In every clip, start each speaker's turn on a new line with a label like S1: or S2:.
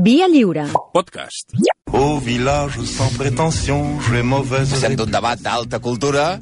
S1: Via lliure.
S2: Podcast.
S3: Au village sans prétention, j'ai mauvaise
S4: Passem d'un debat d'alta cultura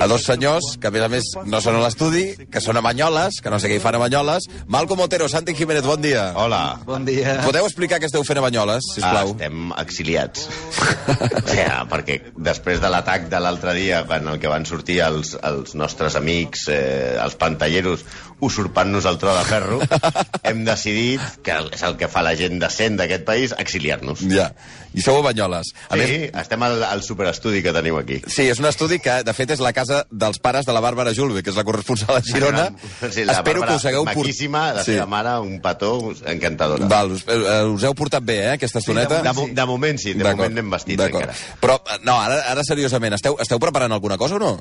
S4: a dos senyors que, a més a més, no són a l'estudi, que són a Banyoles, que no sé què hi fan a Banyoles. Malcom Otero, Santi Jiménez, bon dia.
S5: Hola.
S6: Bon dia.
S4: Podeu explicar què esteu fent a Banyoles,
S5: Ah,
S4: sisplau?
S5: estem exiliats. o sigui, perquè després de l'atac de l'altre dia, en el que van sortir els, els nostres amics, eh, els pantalleros, usurpant-nos el tro de ferro, hem decidit, que és el que fa la gent decent d'aquest país, exiliar-nos.
S4: Ja. I sou a Banyoles. A
S5: Sí,
S4: més,
S5: estem al, al superestudi que teniu aquí.
S4: Sí, és un estudi que, de fet, és la casa dels pares de la Bàrbara Julve, que és la corresponsal a Girona.
S5: Sí, la
S4: Espero que
S5: Bàrbara,
S4: us hagueu... port-
S5: Maquíssima, la
S4: Sí.
S5: seva mare, un petó, encantadora.
S4: Val, us, eh, us heu portat bé, eh, aquesta estoneta?
S5: De, mo- de moment sí, de moment anem vestits
S4: d'acord.
S5: encara.
S4: Però, eh, no, ara, ara seriosament, esteu, esteu preparant alguna cosa o no?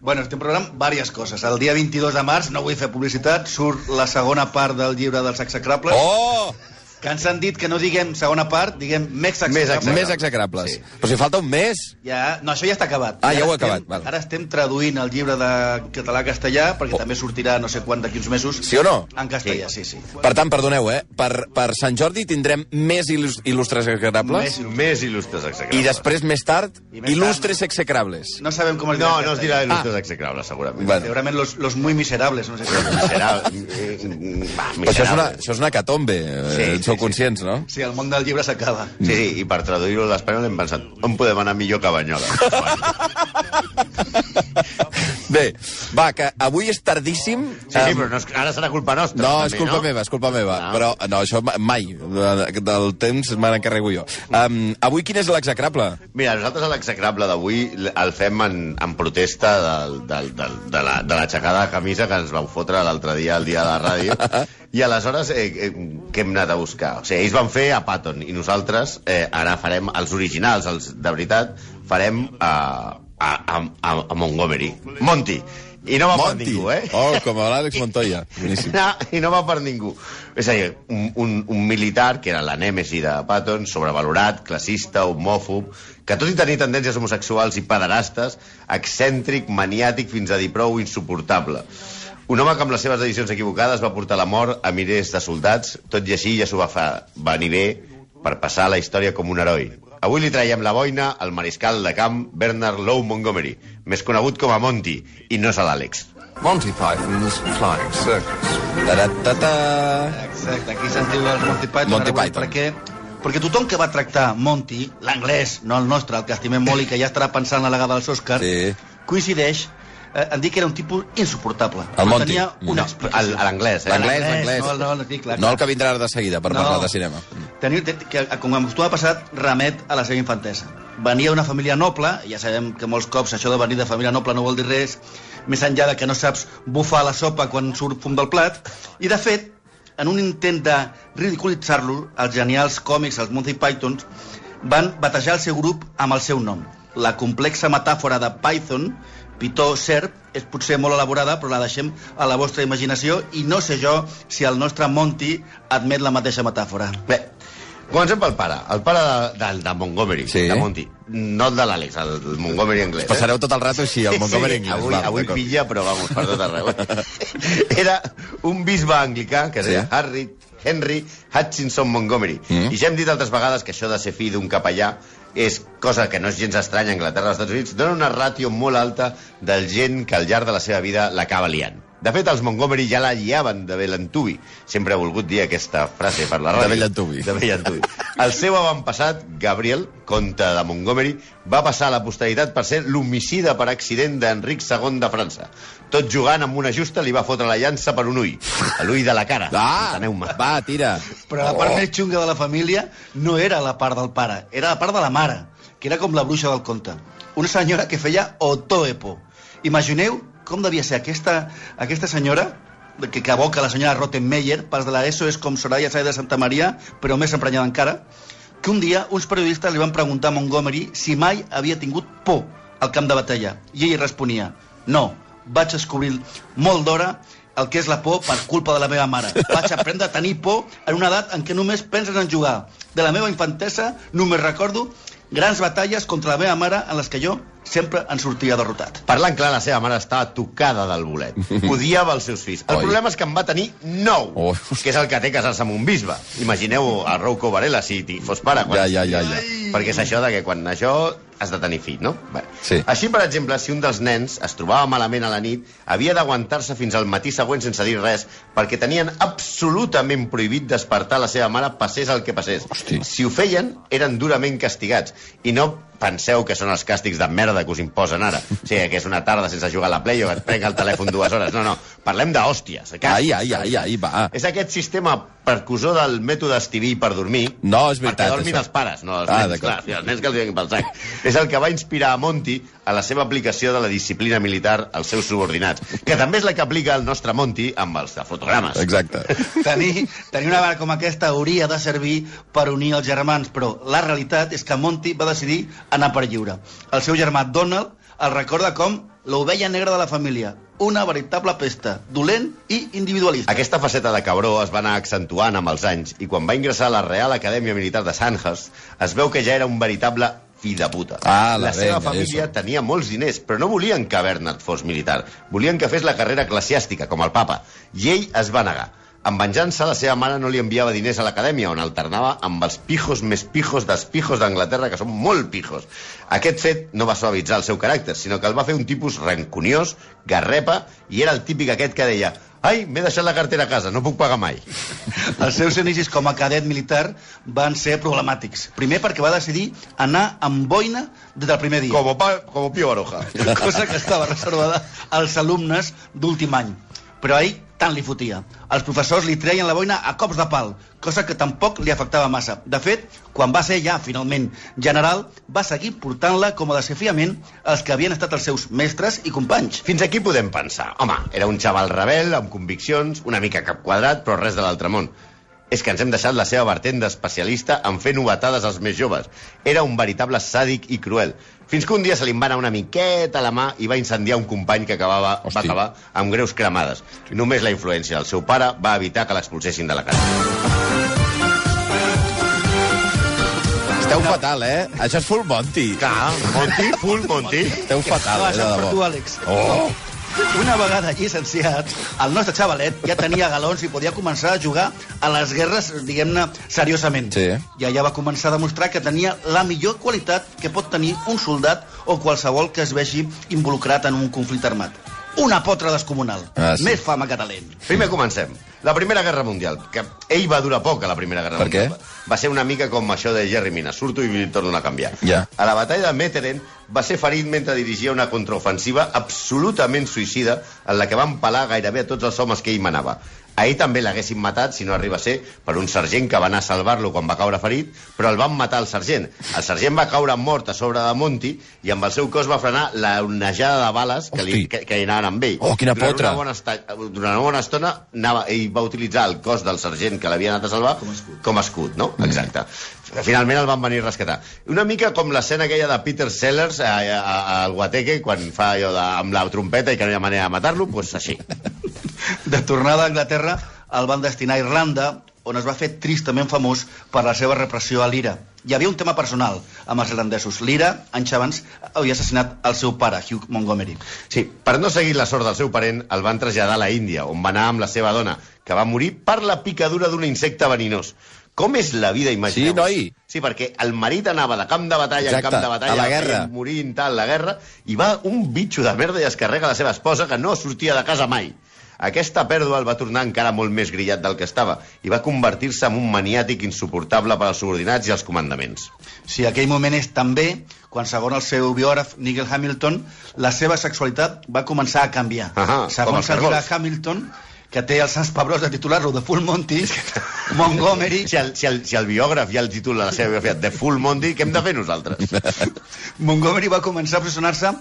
S6: Bueno, estem preparant diverses coses. El dia 22 de març, no vull fer publicitat, surt la segona part del llibre dels execrables,
S4: Oh!
S6: Que ens han dit que no diguem segona part, diguem més
S5: Més
S6: execrables.
S4: Més execrables.
S5: Sí.
S4: Però si falta un mes...
S6: Ja, no, això ja està acabat.
S4: Ah, ja
S6: ara
S4: ho
S6: estem-
S4: acabat, val.
S6: Ara estem traduint el llibre de català a castellà, perquè
S4: Oh.
S6: també sortirà no sé quan d'aquí uns mesos.
S4: Sí o no?
S6: En castellà, sí, sí.
S4: Per tant, perdoneu, eh? Per, per Sant Jordi tindrem més il·lus il·lustres execrables
S6: Més
S5: Més il·lustres execrables.
S4: i després, més tard,
S6: I més
S4: il·lustres execrables.
S6: No sabem com es
S5: No,
S6: dirà en
S5: no es dirà
S6: castellà.
S5: il·lustres execrables, segurament.
S4: Bueno.
S6: Segurament los, los muy miserables, no sé si...
S5: Serà... Va,
S4: Però això és una, això és una catombe, eh,
S5: Sí,
S4: sou
S5: sí, sí.
S4: conscients, no?
S6: Sí, el món del llibre s'acaba.
S5: Sí, sí, i per traduir-ho a l'espanyol hem pensat on podem anar millor que a Banyoles?
S4: Bé, va, que avui és tardíssim.
S5: Sí, sí, però no és, ara serà culpa nostra.
S4: No,
S5: també,
S4: és culpa
S5: no?
S4: meva, és culpa meva.
S5: No.
S4: Però, no, això ma- mai. De- Del temps me n'encarrego jo. Um, avui quin és l'execrable?
S5: Mira, nosaltres l'execrable d'avui el fem en, en protesta del, del, del, de la- de l'aixecada de camisa que ens vau fotre l'altre dia, el dia de la ràdio. I aleshores, eh, eh, què hem anat a buscar? O sigui, ells van fer a Patton i nosaltres eh, ara farem els originals, els de veritat, farem a, a, a, a, Montgomery. Monty. I no va per
S4: Monty.
S5: ningú, eh?
S4: Oh, com l'Àlex Montoya. Boníssim.
S5: No, I no va per ningú. És a dir, un, un, un militar, que era la nèmesi de Patton, sobrevalorat, classista, homòfob, que tot i tenir tendències homosexuals i pederastes, excèntric, maniàtic, fins a dir prou insuportable. Un home que amb les seves decisions equivocades va portar la mort a milers de soldats, tot i així ja s'ho va fer venir bé per passar la història com un heroi. Avui li traiem la boina al mariscal de camp Bernard Lowe Montgomery, més conegut com a Monty, i no és a l'Àlex.
S7: Monty Python's Flying Circus.
S4: Ta-ra-ta-ta.
S6: Exacte, aquí se'n diu el Monty Python.
S4: Monty Python.
S6: Perquè, perquè tothom que va tractar Monty, l'anglès, no el nostre, el que estimem molt i que ja estarà pensant la legada dels Oscars,
S4: Sí.
S6: coincideix eh, en dir que era un tipus insuportable.
S4: El
S6: No
S4: Monty.
S6: Tenia una
S4: No,
S6: explicació.
S5: A l'anglès, eh?
S4: L'anglès,
S6: L'anglès, no, no, no, sí, clar,
S4: No
S6: clar.
S4: el que vindrà de seguida per
S6: No.
S4: parlar de cinema.
S6: Tenir, te- que, com acostuma a passar, remet a la seva infantesa. Venia d'una família noble, ja sabem que molts cops això de venir de família noble no vol dir res, més enllà de que no saps bufar la sopa quan surt fum del plat, i de fet, en un intent de ridiculitzar-lo, els genials còmics, els Monty Pythons, van batejar el seu grup amb el seu nom. La complexa metàfora de Python, pitó serp, és potser molt elaborada, però la deixem a la vostra imaginació i no sé jo si el nostre Monty admet la mateixa metàfora.
S5: Bé, comencem pel pare. El pare de, de, de Montgomery,
S4: Sí.
S5: de Monty. No el de l'Àlex, el, el Montgomery anglès. eh?
S4: Passareu tot el rato així, el Montgomery
S5: sí,
S4: anglès.
S5: Avui,
S4: Val,
S5: avui pilla, però vamos, per tot arreu. Era un bisbe anglicà que es
S4: Sí.
S5: deia Harry Henry Hutchinson Montgomery.
S4: Mm.
S5: I ja hem dit altres vegades que això de ser fill d'un capellà és cosa que no és gens estranya a Anglaterra als Estats Units, dona una ràtio molt alta del gent que al llarg de la seva vida l'acaba liant. De fet, els Montgomery ja la lliaven de bell antuvi. Sempre he volgut dir aquesta frase per la
S4: De
S5: ràdio.
S4: bell antuvi.
S5: De bell antuvi. El seu avantpassat, Gabriel, comte de Montgomery, va passar a la posteritat per ser l'homicida per accident d'Enric II de França. Tot jugant amb una justa li va fotre la llança per un ull. A L'ull de la cara.
S4: Ah,
S5: Enteneu-me.
S4: va, tira.
S6: Però la part més xunga de la família no era la part del pare, era la part de la mare, que era com la bruixa del conte. Una senyora que feia otoepo. Imagineu com devia ser aquesta, aquesta senyora que, que aboca la senyora Rottenmeier, pas de l'ESO és com Soraya Saez de Santa Maria, però més emprenyada encara, que un dia uns periodistes li van preguntar a Montgomery si mai havia tingut por al camp de batalla. I ell responia, no, vaig descobrir molt d'hora el que és la por per culpa de la meva mare. Vaig aprendre a tenir por en una edat en què només penses en jugar. De la meva infantesa només recordo grans batalles contra la meva mare en les que jo sempre en sortia derrotat.
S5: Parlant clar, la seva mare estava tocada del bolet. Odiava els seus fills. El
S4: Oi.
S5: problema és que en va tenir nou,
S4: Oi.
S5: que és el que té casar-se amb un bisbe. Imagineu a Rouco Varela si fos pare.
S4: Ja, ja, ja, ja.
S5: Perquè és això de que quan això has de tenir fill, no? Bé.
S4: Sí.
S5: Així, per exemple, si un dels nens es trobava malament a la nit, havia d'aguantar-se fins al matí següent sense dir res, perquè tenien absolutament prohibit despertar la seva mare, passés el que passés.
S4: Hosti.
S5: Si ho feien, eren durament castigats. I no penseu que són els càstigs de merda que us imposen ara. O sigui, que és una tarda sense jugar a la Play o que et prenc el telèfon dues hores. No, no, parlem d'hòsties.
S4: Ai, ai, ai, ai, va.
S5: És aquest sistema percussor del mètode estiví per dormir.
S4: No, és veritat,
S5: Perquè dormin
S4: això.
S5: els pares, no els
S4: Ah,
S5: nens, clar, els nens que els vingui pel sac. És el que va inspirar a Monty a la seva aplicació de la disciplina militar als seus subordinats, que també és la que aplica el nostre Monty amb els de fotogrames.
S4: Exacte.
S6: Tenir, tenir una mare com aquesta hauria de servir per unir els germans, però la realitat és que Monty va decidir anar per lliure. El seu germà Donald el recorda com l'ovella negra de la família, una veritable pesta, dolent i individualista.
S5: Aquesta faceta de cabró es va anar accentuant amb els anys i quan va ingressar a la Real Acadèmia Militar de Sandhurst es veu que ja era un veritable fill de puta.
S4: Ah, la
S5: la seva
S4: venga,
S5: família
S4: eso.
S5: tenia molts diners, però no volien que Bernard fos militar. Volien que fes la carrera eclesiàstica, com el papa. I ell es va negar. En venjança, la seva mare no li enviava diners a l'acadèmia, on alternava amb els pijos més pijos dels pijos d'Anglaterra, que són molt pijos. Aquest fet no va suavitzar el seu caràcter, sinó que el va fer un tipus rancuniós, garrepa, i era el típic aquest que deia «Ai, m'he deixat la cartera a casa, no puc pagar mai».
S6: Els seus inicis com a cadet militar van ser problemàtics. Primer perquè va decidir anar amb boina des del primer dia.
S5: Como, pa, como Pío Baroja.
S6: cosa que estava reservada als alumnes d'últim any. Però a ell tant li fotia. Els professors li treien la boina a cops de pal, cosa que tampoc li afectava massa. De fet, quan va ser ja finalment general, va seguir portant-la com a desafiament als que havien estat els seus mestres i companys.
S5: Fins aquí podem pensar. Home, era un xaval rebel, amb conviccions, una mica cap quadrat, però res de l'altre món. És que ens hem deixat la seva vertent d'especialista en fer novetades als més joves. Era un veritable sàdic i cruel. Fins que un dia se li va anar una miqueta a la mà i va incendiar un company que acabava, va
S4: Hosti.
S5: acabar amb greus cremades. I només la influència del seu pare va evitar que l'expulsessin de la casa.
S4: Esteu fatal, eh? Això és full Monty.
S5: Clar, Monty, full Monty.
S4: Esteu fatal,
S6: Va
S4: eh, de
S6: per tu,
S4: debò.
S6: Àlex.
S4: Oh!
S6: Una vegada llicenciat, el nostre xavalet ja tenia galons i podia començar a jugar a les guerres, diguem-ne, seriosament.
S4: Sí.
S6: I allà va començar a demostrar que tenia la millor qualitat que pot tenir un soldat o qualsevol que es vegi involucrat en un conflicte armat. Una potra descomunal.
S4: Ah, sí.
S6: Més fama que talent.
S5: Primer comencem. La Primera Guerra Mundial, que ell va durar poc a la Primera Guerra
S4: Per
S5: Mundial.
S4: què?
S5: Va ser una mica com això de Jerry Mina, surto i torno a canviar.
S4: Ja.
S5: A la batalla de Metteren va ser ferit mentre dirigia una contraofensiva absolutament suïcida en la que van pelar gairebé a tots els homes que ell manava. A ell també l'haguessin matat, si no arriba a ser, per un sergent que va anar a salvar-lo quan va caure ferit, però el van matar el sergent. El sergent va caure mort a sobre de Monty i amb el seu cos va frenar la onejada de bales que, li,
S4: Hosti.
S5: que, que anaven amb ell.
S4: Oh, quina
S5: Durant
S4: potra.
S5: Una bona esta... Durant una bona estona anava... ell va utilitzar el cos del sergent que l'havia anat a salvar com a escut, com a escut no?
S4: Mm.
S5: Exacte. Finalment el van venir a rescatar. Una mica com l'escena aquella de Peter Sellers a, a, a, al Guateque quan fa allò de, amb la trompeta i que no hi ha manera de matar-lo, doncs pues així.
S6: De tornada a Anglaterra, el van destinar a Irlanda, on es va fer tristament famós per la seva repressió a l'Ira. Hi havia un tema personal amb els irlandesos. L'Ira, anys abans, havia assassinat el seu pare, Hugh Montgomery.
S5: Sí, per no seguir la sort del seu parent, el van traslladar a la Índia, on va anar amb la seva dona, que va morir per la picadura d'un insecte verinós. Com és la vida, imagineu
S4: Sí, noi.
S5: Sí, perquè el marit anava de camp de batalla
S4: Exacte,
S5: en camp de batalla,
S4: a la guerra.
S5: morint, tal, la guerra, i va un bitxo de merda i es carrega la seva esposa, que no sortia de casa mai. Aquesta pèrdua el va tornar encara molt més grillat del que estava i va convertir-se en un maniàtic insuportable per als subordinats i els comandaments.
S6: Si aquell moment és també quan, segons el seu biògraf Nigel Hamilton, la seva sexualitat va començar a canviar.
S5: Ahà, com
S6: segons el
S5: cargols.
S6: Hamilton, que té els sants pebrós de titular-lo de Full Monty, Montgomery
S5: Si el, si, el, si el biògraf ja el titula la seva biografia The Full Monty, què hem de fer nosaltres?
S6: Montgomery va començar a obsessionar-se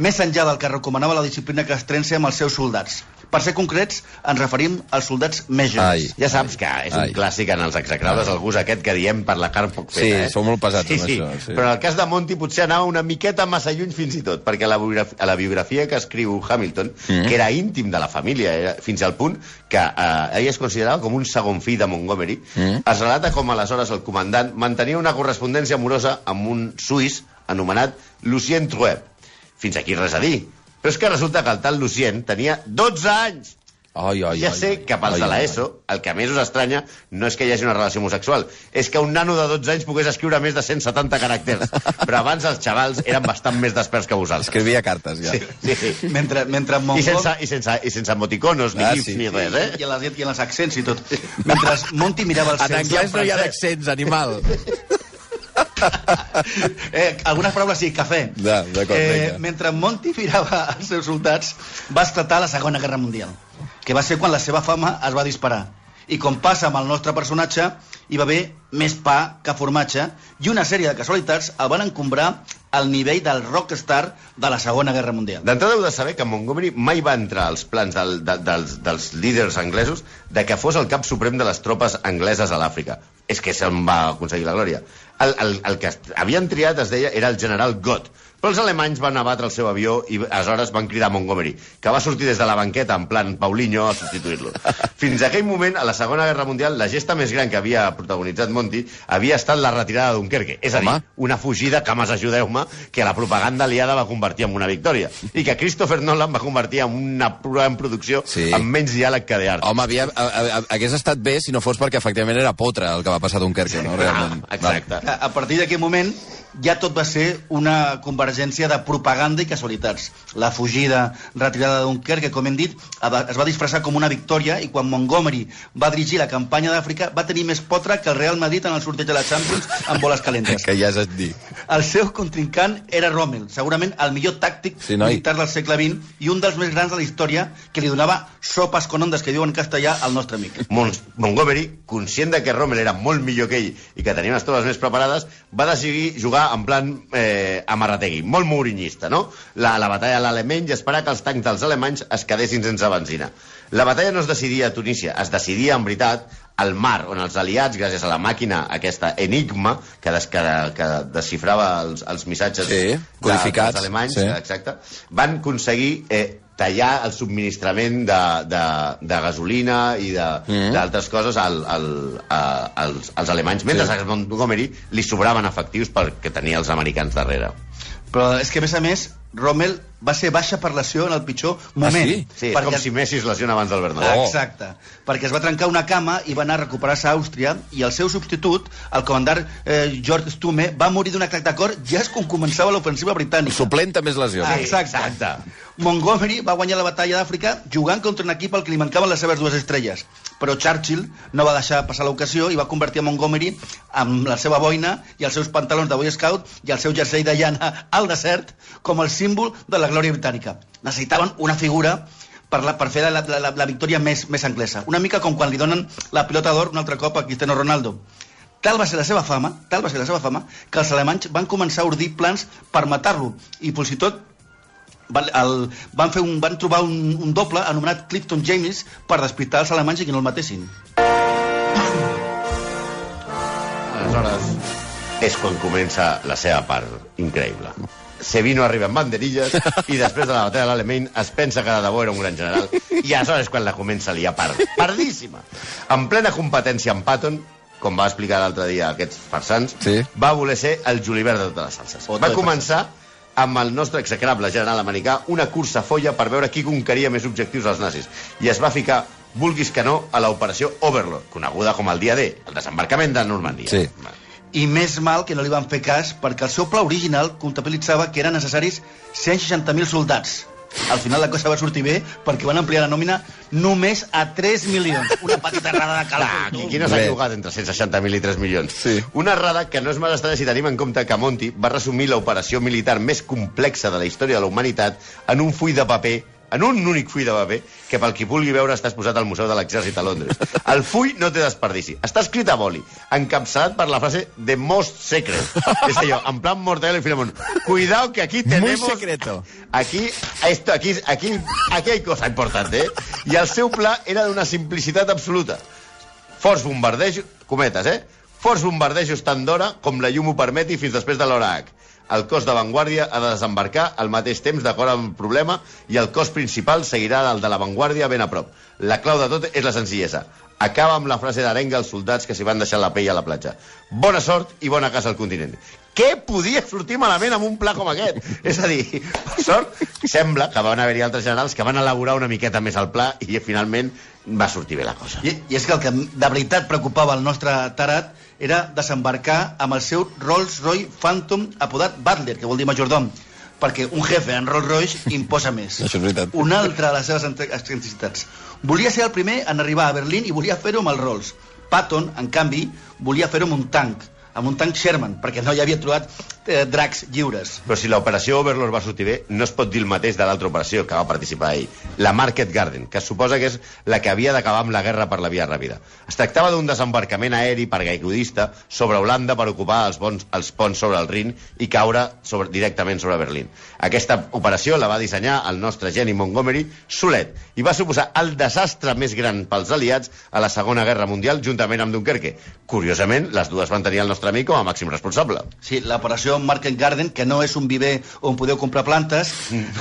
S6: més enllà del que recomanava la disciplina castrense amb els seus soldats. Per ser concrets, ens referim als soldats més
S4: Ai.
S6: joves.
S5: Ja saps que és
S4: Ai.
S5: un clàssic en els execrables, el gust aquest que diem per la carn poc feta,
S4: Sí,
S5: eh?
S4: sou molt pesats
S5: sí,
S4: amb
S5: sí.
S4: això, sí.
S5: Però en el cas de Monty potser anava una miqueta massa lluny fins i tot, perquè a la, biografia, la biografia que escriu Hamilton,
S4: Mm.
S5: que era íntim de la família, era, fins al punt que eh, ell es considerava com un segon fill de Montgomery,
S4: Mm.
S5: es relata com aleshores el comandant mantenia una correspondència amorosa amb un suís anomenat Lucien Trueb. Fins aquí res a dir. Però és que resulta que el tal Lucien tenia 12 anys!
S4: Ai, ai,
S5: ja
S4: ai,
S5: sé
S4: ai.
S5: que pels
S4: Ai,
S5: de l'ESO, el que més us estranya no és que hi hagi una relació homosexual, és que un nano de 12 anys pogués escriure més de 170 caràcters. Però abans els xavals eren bastant més desperts que vosaltres.
S4: Escrivia cartes, ja.
S5: Sí, sí.
S6: Mentre, mentre
S5: I
S6: Montgomery...
S5: sense, i, sense, I sense emoticonos, ni
S4: Ah,
S5: gifs,
S4: sí.
S5: ni res, eh?
S6: I, en les, I en els accents i tot. Mentre Monty mirava els
S4: En
S6: seus...
S4: anglès no hi ha d'accents, animal.
S6: Eh, algunes paraules sí, cafè.
S4: Ja, d'acord, vinga.
S6: mentre Monty mirava els seus soldats, va esclatar la Segona Guerra Mundial, que va ser quan la seva fama es va disparar. I com passa amb el nostre personatge, hi va haver més pa que formatge i una sèrie de casualitats el van encombrar al nivell del rockstar de la Segona Guerra Mundial.
S5: D'entrada heu de saber que Montgomery mai va entrar als plans del, de, dels, dels líders anglesos de que fos el cap suprem de les tropes angleses a l'Àfrica. És que se'n va aconseguir la glòria. El, el, el que havien triat, es deia, era el general Gott, però els alemanys van abatre el seu avió i aleshores van cridar Montgomery, que va sortir des de la banqueta en plan Paulinho a substituir-lo. Fins aquell moment, a la Segona Guerra Mundial, la gesta més gran que havia protagonitzat Monty havia estat la retirada de Dunkerque. És a dir,
S4: Home.
S5: una fugida que, mas ajudeu-me, que la propaganda aliada va convertir en una victòria. I que Christopher Nolan va convertir en una gran producció
S4: Sí.
S5: amb menys diàleg que d'art.
S4: Home, havia, a, a, hagués estat bé si no fos perquè efectivament era potre el que va passar a Dunkerque, no? Realment.
S5: Ah, exacte.
S6: A a partir d'aquell moment ja tot va ser una convergència de propaganda i casualitats. La fugida, retirada de Dunkerque, com hem dit, es va disfressar com una victòria i quan Montgomery va dirigir la campanya d'Àfrica va tenir més potra que el Real Madrid en el sorteig de la Champions amb boles calentes.
S4: Que ja a dir.
S6: El seu contrincant era Rommel, segurament el millor tàctic
S4: Sí, noi.
S6: militar del segle XX i un dels més grans de la història que li donava sopes con ondes, que diuen en castellà, al nostre amic.
S5: Mon Montgomery, conscient de que Rommel era molt millor que ell i que tenia unes tropes més preparades, va decidir jugar en plan eh, amarrategui, molt mourinyista, no? La, la batalla a l'alemany i esperar que els tancs dels alemanys es quedessin sense benzina. La batalla no es decidia a Tunísia, es decidia, en veritat, al mar, on els aliats, gràcies a la màquina, aquesta enigma, que, des, que, que desxifrava els, els missatges
S4: Sí,
S5: de- dels alemanys,
S4: sí.
S5: exacte, van aconseguir eh, tallar el subministrament de, de, de gasolina i
S4: Mm.
S5: d'altres coses al, al, a, als, als alemanys, mentre
S4: Sí.
S5: a Montgomery li sobraven efectius perquè tenia els americans darrere.
S6: Però és que, a més a més, Rommel va ser baixa per lesió en el pitjor moment.
S4: sí?
S5: Sí, és com si Messi es lesiona abans del Bernabéu.
S4: Oh.
S6: Exacte, perquè es va trencar una cama i va anar a recuperar-se a Àustria i el seu substitut, el comandant eh, George Stumme, va morir d'un atac de cor ja és quan començava l'ofensiva britànica.
S4: Suplent també és lesió.
S6: Ah, exacte.
S5: exacte.
S6: Montgomery va guanyar la batalla d'Àfrica jugant contra un equip al que li mancaven les seves dues estrelles. Però Churchill no va deixar passar l'ocasió i va convertir a Montgomery amb la seva boina i els seus pantalons de Boy Scout i el seu jersei de llana al desert com el símbol de la glòria britànica. Necessitaven una figura per, la, per fer la, la, la, la victòria més, més anglesa. Una mica com quan li donen la pilota d'or un altre cop a Cristiano Ronaldo. Tal va ser la seva fama, tal va ser la seva fama, que els alemanys van començar a ordir plans per matar-lo. I fins i tot van, el, van, fer un, van trobar un, un doble anomenat Clifton James per despistar els alemanys i que no el matessin.
S5: Aleshores, és quan comença la seva part increïble. Sevino arriba amb banderilles i després de la batalla de l'alemany es pensa que de debò era un gran general i aleshores quan la comença a liar part. Pardíssima! En plena competència amb Patton, com va explicar l'altre dia aquests farsans,
S4: Sí.
S5: va voler ser el julivert de totes les salses.
S6: Otto
S5: Va començar amb el nostre execrable general americà una cursa folla per veure qui conqueria més objectius als nazis. I es va ficar, vulguis que no, a l'operació Overlord, coneguda com el dia D, el desembarcament de Normandia.
S4: Sí.
S6: I més mal que no li van fer cas perquè el seu pla original comptabilitzava que eren necessaris 160.000 soldats. Al final la cosa va sortir bé perquè van ampliar la nòmina només a 3 milions. Una petita errada de càlcul.
S5: aquí, aquí no s'ha equivocat entre 160.000 i 3 milions.
S4: Sí.
S5: Una errada que no és mala estranya si tenim en compte que Monty va resumir l'operació militar més complexa de la història de la humanitat en un full de paper en un únic full de paper, que pel qui vulgui veure està exposat al Museu de l'Exèrcit a Londres. El full no té desperdici. Està escrit a boli, encapçalat per la frase The Most Secret. És allò, en plan Mortadelo i Filemón. Cuidado que aquí tenemos...
S4: Muy secreto.
S5: Aquí, esto, aquí, aquí, aquí hay cosa importante, eh? I el seu pla era d'una simplicitat absoluta. Forts bombardejos, cometes, eh? Forts bombardejos tant d'hora com la llum ho permeti fins després de l'hora H. El cos d'avantguàrdia ha de desembarcar al mateix temps d'acord amb el problema i el cos principal seguirà el de l'avantguàrdia ben a prop. La clau de tot és la senzillesa. Acaba amb la frase d'arenga als soldats que s'hi van deixar la pell a la platja. Bona sort i bona casa al continent. Què podia sortir malament amb un pla com aquest? És a dir, per sort, sembla que van haver-hi altres generals que van elaborar una miqueta més el pla i finalment va sortir bé la cosa.
S6: I, I és que el que de veritat preocupava el nostre tarat era desembarcar amb el seu Rolls-Royce Phantom apodat Butler, que vol dir majordom, perquè un jefe en Rolls-Royce imposa més.
S4: Això és veritat.
S6: Una altra de les seves ent- excentricitats. Volia ser el primer en arribar a Berlín i volia fer-ho amb el Rolls. Patton, en canvi, volia fer-ho amb un tanc, amb un tanc Sherman, perquè no hi havia trobat eh, dracs lliures.
S5: Però si l'operació Overlord va sortir bé, no es pot dir el mateix de l'altra operació que va participar ell, la Market Garden, que suposa que és la que havia d'acabar amb la guerra per la via ràpida. Es tractava d'un desembarcament aeri paracaigudista sobre Holanda per ocupar els, bons, els ponts sobre el Rin i caure sobre, directament sobre Berlín. Aquesta operació la va dissenyar el nostre geni Montgomery solet i va suposar el desastre més gran pels aliats a la Segona Guerra Mundial juntament amb Dunkerque. Curiosament, les dues van tenir el nostre amic com a màxim responsable.
S6: Sí, l'operació Market Garden, que no és un viver on podeu comprar plantes,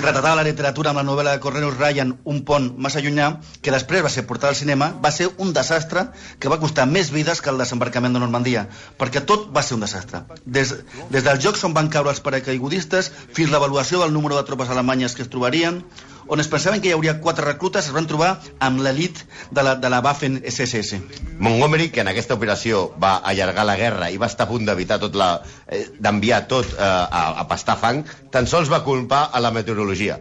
S6: retratava la literatura amb la novel·la de Cornelius Ryan, Un pont massa llunyà, que després va ser portada al cinema, va ser un desastre que va costar més vides que el desembarcament de Normandia, perquè tot va ser un desastre. Des, des dels jocs on van caure els paracaigudistes fins l'avaluació del número de tropes alemanyes que es trobarien, on es pensaven que hi hauria quatre reclutes, es van trobar amb l'elit de la, de la Waffen-SSS.
S5: Montgomery, que en aquesta operació va allargar la guerra i va estar a punt d'evitar tot la... Eh, d'enviar tot eh, a, a pastar fang, tan sols va culpar a la meteorologia.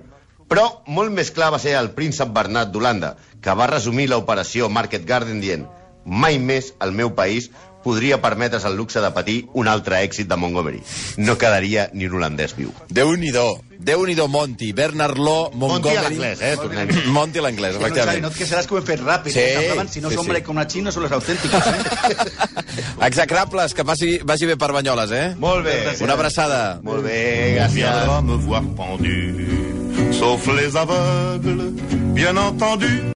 S5: Però molt més clar va ser el príncep Bernat d'Holanda, que va resumir l'operació Market Garden dient mai més el meu país podria permetre's el luxe de patir un altre èxit de Montgomery. No quedaria ni un holandès viu.
S4: Déu-n'hi-do. Déu-n'hi-do, Monty. Bernard Law,
S5: Monty a
S4: Montgomery...
S5: l'anglès, eh? Tornem.
S4: Monty a l'anglès,
S6: no,
S4: efectivament.
S6: no et queixaràs que ho hem fet ràpid.
S4: Sí,
S6: eh? Si no
S4: sí,
S6: són
S4: sí.
S6: hombre com la Xina, són les autèntiques. Eh?
S4: Execrables, que passi, vagi bé per Banyoles, eh?
S5: Molt bé.
S4: Una abraçada.
S5: Molt bé, gràcies.
S3: viendra me voir pendu, sauf les aveugles, bien entendu.